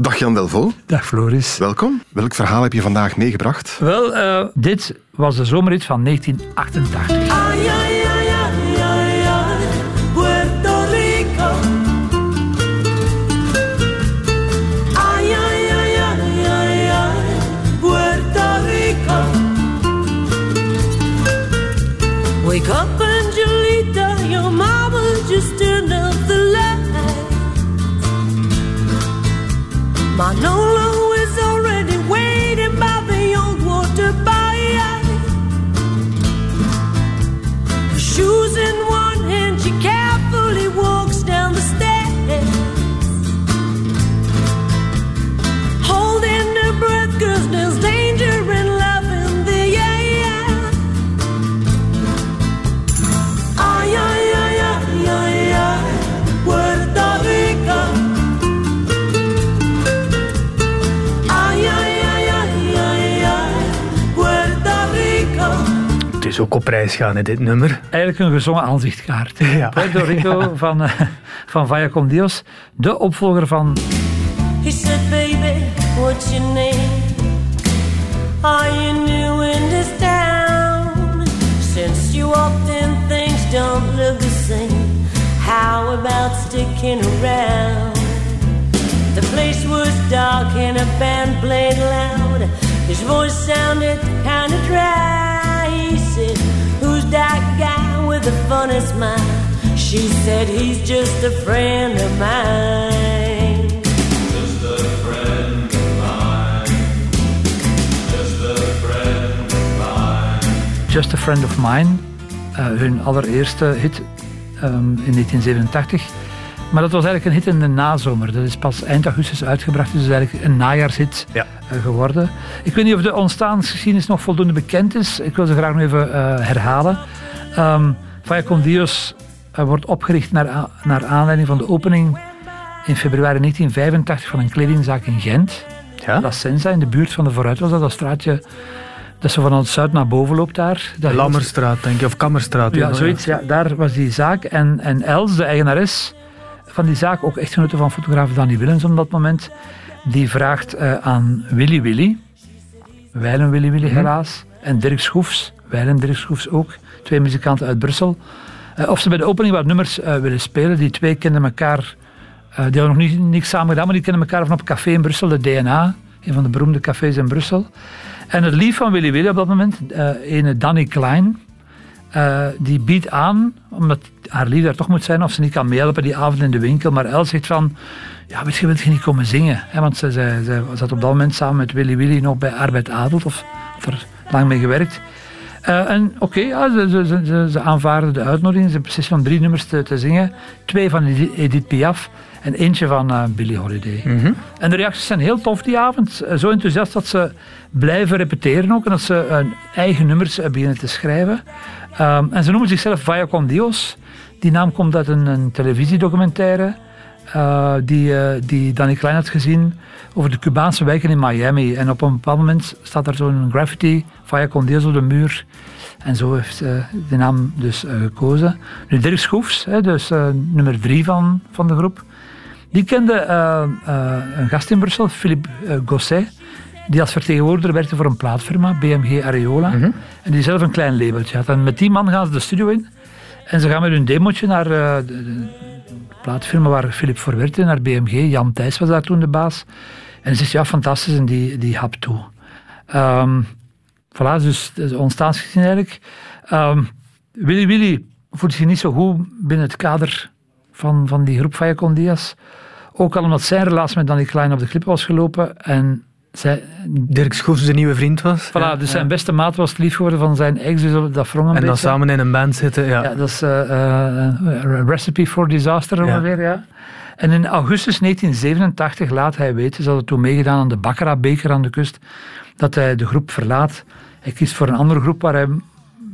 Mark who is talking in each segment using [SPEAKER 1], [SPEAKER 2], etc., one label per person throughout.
[SPEAKER 1] Dag Jan Delvo.
[SPEAKER 2] Dag Floris.
[SPEAKER 1] Welkom. Welk verhaal heb je vandaag meegebracht?
[SPEAKER 2] Wel, uh, dit was de zomerrit van 1988.
[SPEAKER 3] Ay, ay,
[SPEAKER 4] ook op reis gaan in dit nummer.
[SPEAKER 2] Eigenlijk een gezongen aanzichtkaart. Ja. Puerto Rico van, uh, van Vaya con Dios, de opvolger van...
[SPEAKER 3] He said, baby, what's your name? Are you new in this town? Since you walked in, things don't look the same. How about sticking around? The place was dark and a band played loud. His voice sounded kind of dry. That guy with the funny smile? She said, He's just a friend of mine. Just a friend of mine. Just a friend of mine.
[SPEAKER 2] Just a friend of mine. Uh, hun allereerste hit um, in 1987. Maar dat was eigenlijk een hit in de nazomer. Dat is pas eind augustus uitgebracht, dus is eigenlijk een najaarshit ja. Eh, geworden. Ik weet niet of de ontstaansgeschiedenis nog voldoende bekend is. Ik wil ze graag nog even uh, herhalen. Um, Vaya con Dios uh, wordt opgericht naar, naar aanleiding van de opening in februari 1985 van een kledingzaak in Gent.
[SPEAKER 4] Ja?
[SPEAKER 2] La Senza, in de buurt van de Vooruit was dat, dat straatje dat zo van het zuid naar boven loopt daar. Lammerstraat,
[SPEAKER 4] denk je, of Kammerstraat. Ja, zoiets.
[SPEAKER 2] Ja, daar was die zaak. En, en Els, de eigenares, van die zaak, ook echtgenote van fotograaf Danny Willems op dat moment, die vraagt uh, aan Willy Willy, Weilen Willy Willy mhm. helaas, en Dirk Schroefs, Weilen Dirk Schroefs ook, twee muzikanten uit Brussel, uh, of ze bij de opening wat nummers uh, willen spelen. Die twee kenden elkaar, die hadden nog niet, niks samen gedaan, maar die kenden elkaar van op café in Brussel, de DNA, een van de beroemde cafés in Brussel. En het lief van Willy Willy op dat moment, een Danny Klein, uh, die biedt aan, omdat haar lief toch moet zijn, of ze niet kan meehelpen die avond in de winkel. Maar El zegt van, ja, weet je, wil je niet komen zingen? Want ze, zat op dat moment samen met Willy Willy nog bij Arbeid Adelt, of, of er lang mee gewerkt. Uh, en oké, okay, ja, ze, ze, ze, aanvaarden de uitnodiging. Ze precies van drie nummers te, te, zingen. Twee van Edith Piaf en eentje van uh, Billie Holiday. Mm
[SPEAKER 4] -hmm.
[SPEAKER 2] En de reacties zijn heel tof die avond. Zo enthousiast dat ze blijven repeteren ook. En dat ze hun eigen nummers beginnen te schrijven. Um, en ze noemen zichzelf Vaya con Dios. Die naam komt uit een, een televisiedocumentaire uh, die, uh, die Danny Klein had gezien over de Cubaanse wijken in Miami. En op een bepaald moment staat er zo'n graffiti, con Dios op de muur. En zo heeft ze de naam dus uh, gekozen. Nu Dirk Schoefs, hè, dus nummer drie van, van de groep, die kende een gast in Brussel, Philippe Gosset die als vertegenwoordiger werkte voor een plaatfirma, BMG Areola. Mhm. En die zelf een klein labeltje had. En met die man gaan ze de studio in. En ze gaan met hun demootje naar uh, de, plaatfirma waar Filip voor werkte, naar BMG. Jan Thijs was daar toen de baas. En ze zegt, ja, fantastisch, en die, die hap toe. Um, voilà, dus ontstaansgezien eigenlijk. Um, Willy Willy voelt zich niet zo goed binnen het kader van, van die groep Vaya Diaz. Ook al omdat zijn relatie met Danny Klein op de clip was gelopen. En zij, Dirk
[SPEAKER 4] Schoefs zijn nieuwe vriend was. Voilà, ja,
[SPEAKER 2] dus zijn beste maat was lief geworden van zijn ex, dus dat wrong een En dan samen
[SPEAKER 4] in een band zitten, ja.
[SPEAKER 2] ja dat is uh, uh, Recipe for Disaster ongeveer, ja. En in augustus 1987 laat hij weten, ze hadden toen meegedaan aan de Baccarat-beker aan de kust, dat hij de groep verlaat. Hij kiest voor een andere groep waar hij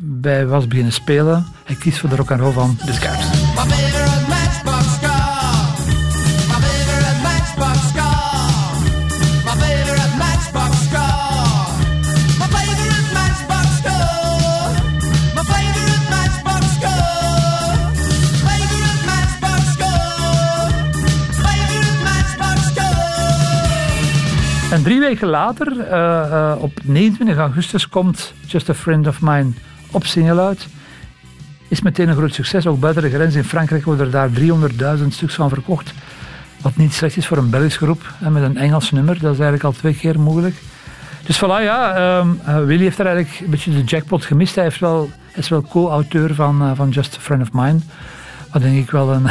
[SPEAKER 2] bij was beginnen spelen. Hij kiest voor de rock and roll van The Scarps. En drie weken later, uh, uh, op 29 augustus, komt Just a Friend of Mine op single uit. Is meteen een groot succes. Ook buiten de grens in Frankrijk worden er daar 300.000 stuks van verkocht. Wat niet slecht is voor een Belgisch groep hè, met een Engels nummer. Dat is eigenlijk al twee keer mogelijk. Dus voilà, ja. Um, Willy heeft er eigenlijk een beetje de jackpot gemist. Hij, heeft wel, is wel co-auteur van, van Just a Friend of Mine. Wat denk ik wel een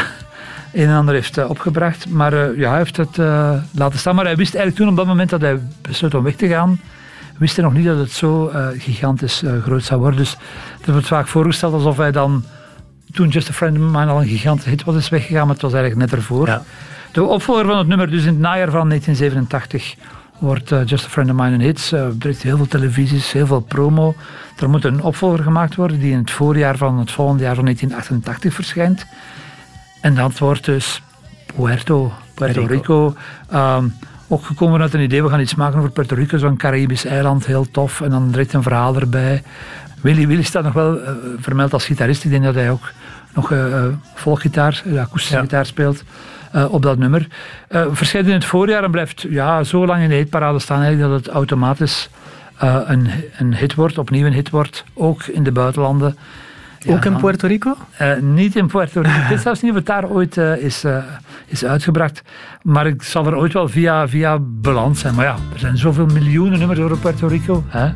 [SPEAKER 2] een en ander heeft uh, opgebracht. Maar ja, hij heeft het uh, laten staan. Maar hij wist eigenlijk toen op dat moment dat hij besloot om weg te gaan, wist hij nog niet dat het zo gigantisch groot zou worden. Dus er wordt vaak voorgesteld alsof hij dan, toen Just a Friend of Mine al een gigantische hit was, is weggegaan, maar het was eigenlijk net ervoor. Ja. De opvolger van het nummer, dus in het najaar van 1987, wordt Just a Friend of Mine een hit. Uh, er heel veel televisies, heel veel promo. Er moet een opvolger gemaakt worden die in het voorjaar van het volgende jaar van 1988 verschijnt. En dat wordt dus Puerto, Puerto Rico. Um, ook gekomen uit een idee, we gaan iets maken over Puerto Rico, zo'n Caribisch eiland, heel tof. En dan direct een verhaal erbij. Willy, Willy staat nog wel uh, vermeld als gitarist. Ik denk dat hij ook nog uh, volkgitaar, akoestische ja. gitaar speelt. Op dat nummer. Verschijnt in het voorjaar en blijft ja, zo lang in de hitparade staan eigenlijk dat het automatisch een, een hit wordt, opnieuw een hit wordt, ook in de buitenlanden. Ook in Puerto
[SPEAKER 4] Rico?
[SPEAKER 2] Uh, niet in Puerto Rico. Ik weet zelfs niet het daar ooit uh, is, uh, is uitgebracht. Maar ik zal er ooit wel via, via beland zijn. Maar ja, er zijn zoveel miljoenen nummers over Puerto Rico. Hè?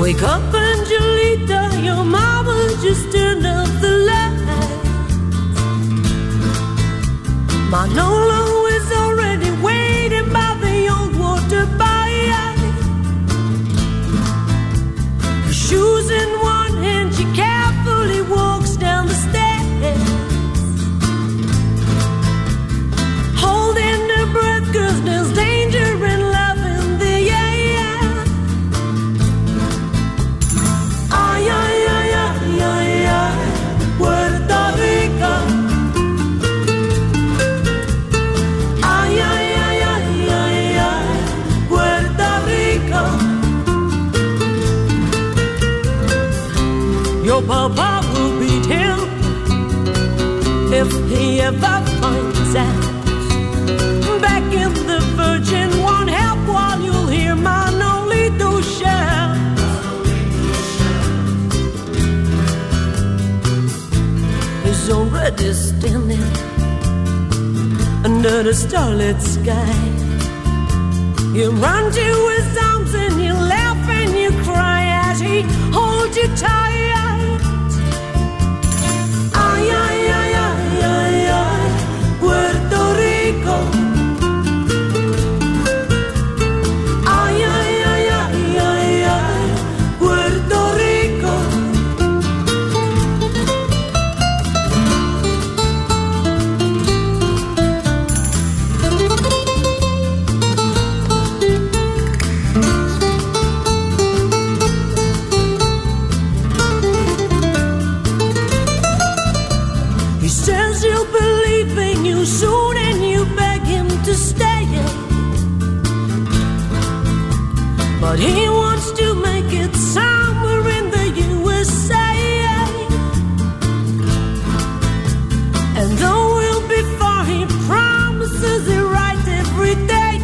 [SPEAKER 3] Wake up, Angelita, your mama just turned up the light. My no Papa will beat him if he ever finds out. Back in the Virgin, won't help while you'll hear my only do shout. He's already standing under the starlit sky. You run to his arms and you laugh and you cry as he holds you tight. But he wants to make it somewhere in the USA. And though we'll be before he promises it right every day.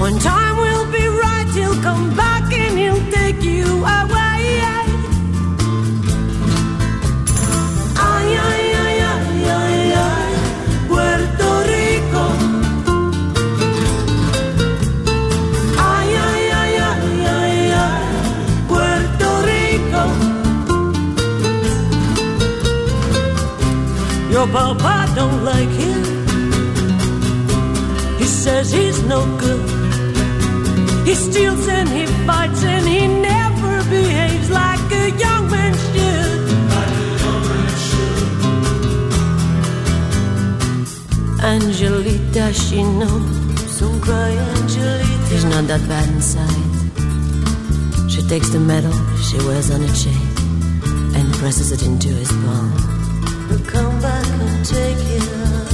[SPEAKER 3] When time Your papa don't like him. He says he's no good. He steals and he fights and he never behaves like a young man should. Angelita, she knows. Don't cry, Angelita. He's not that bad inside. She takes the medal she wears on a chain and presses it into his palm. Come back take it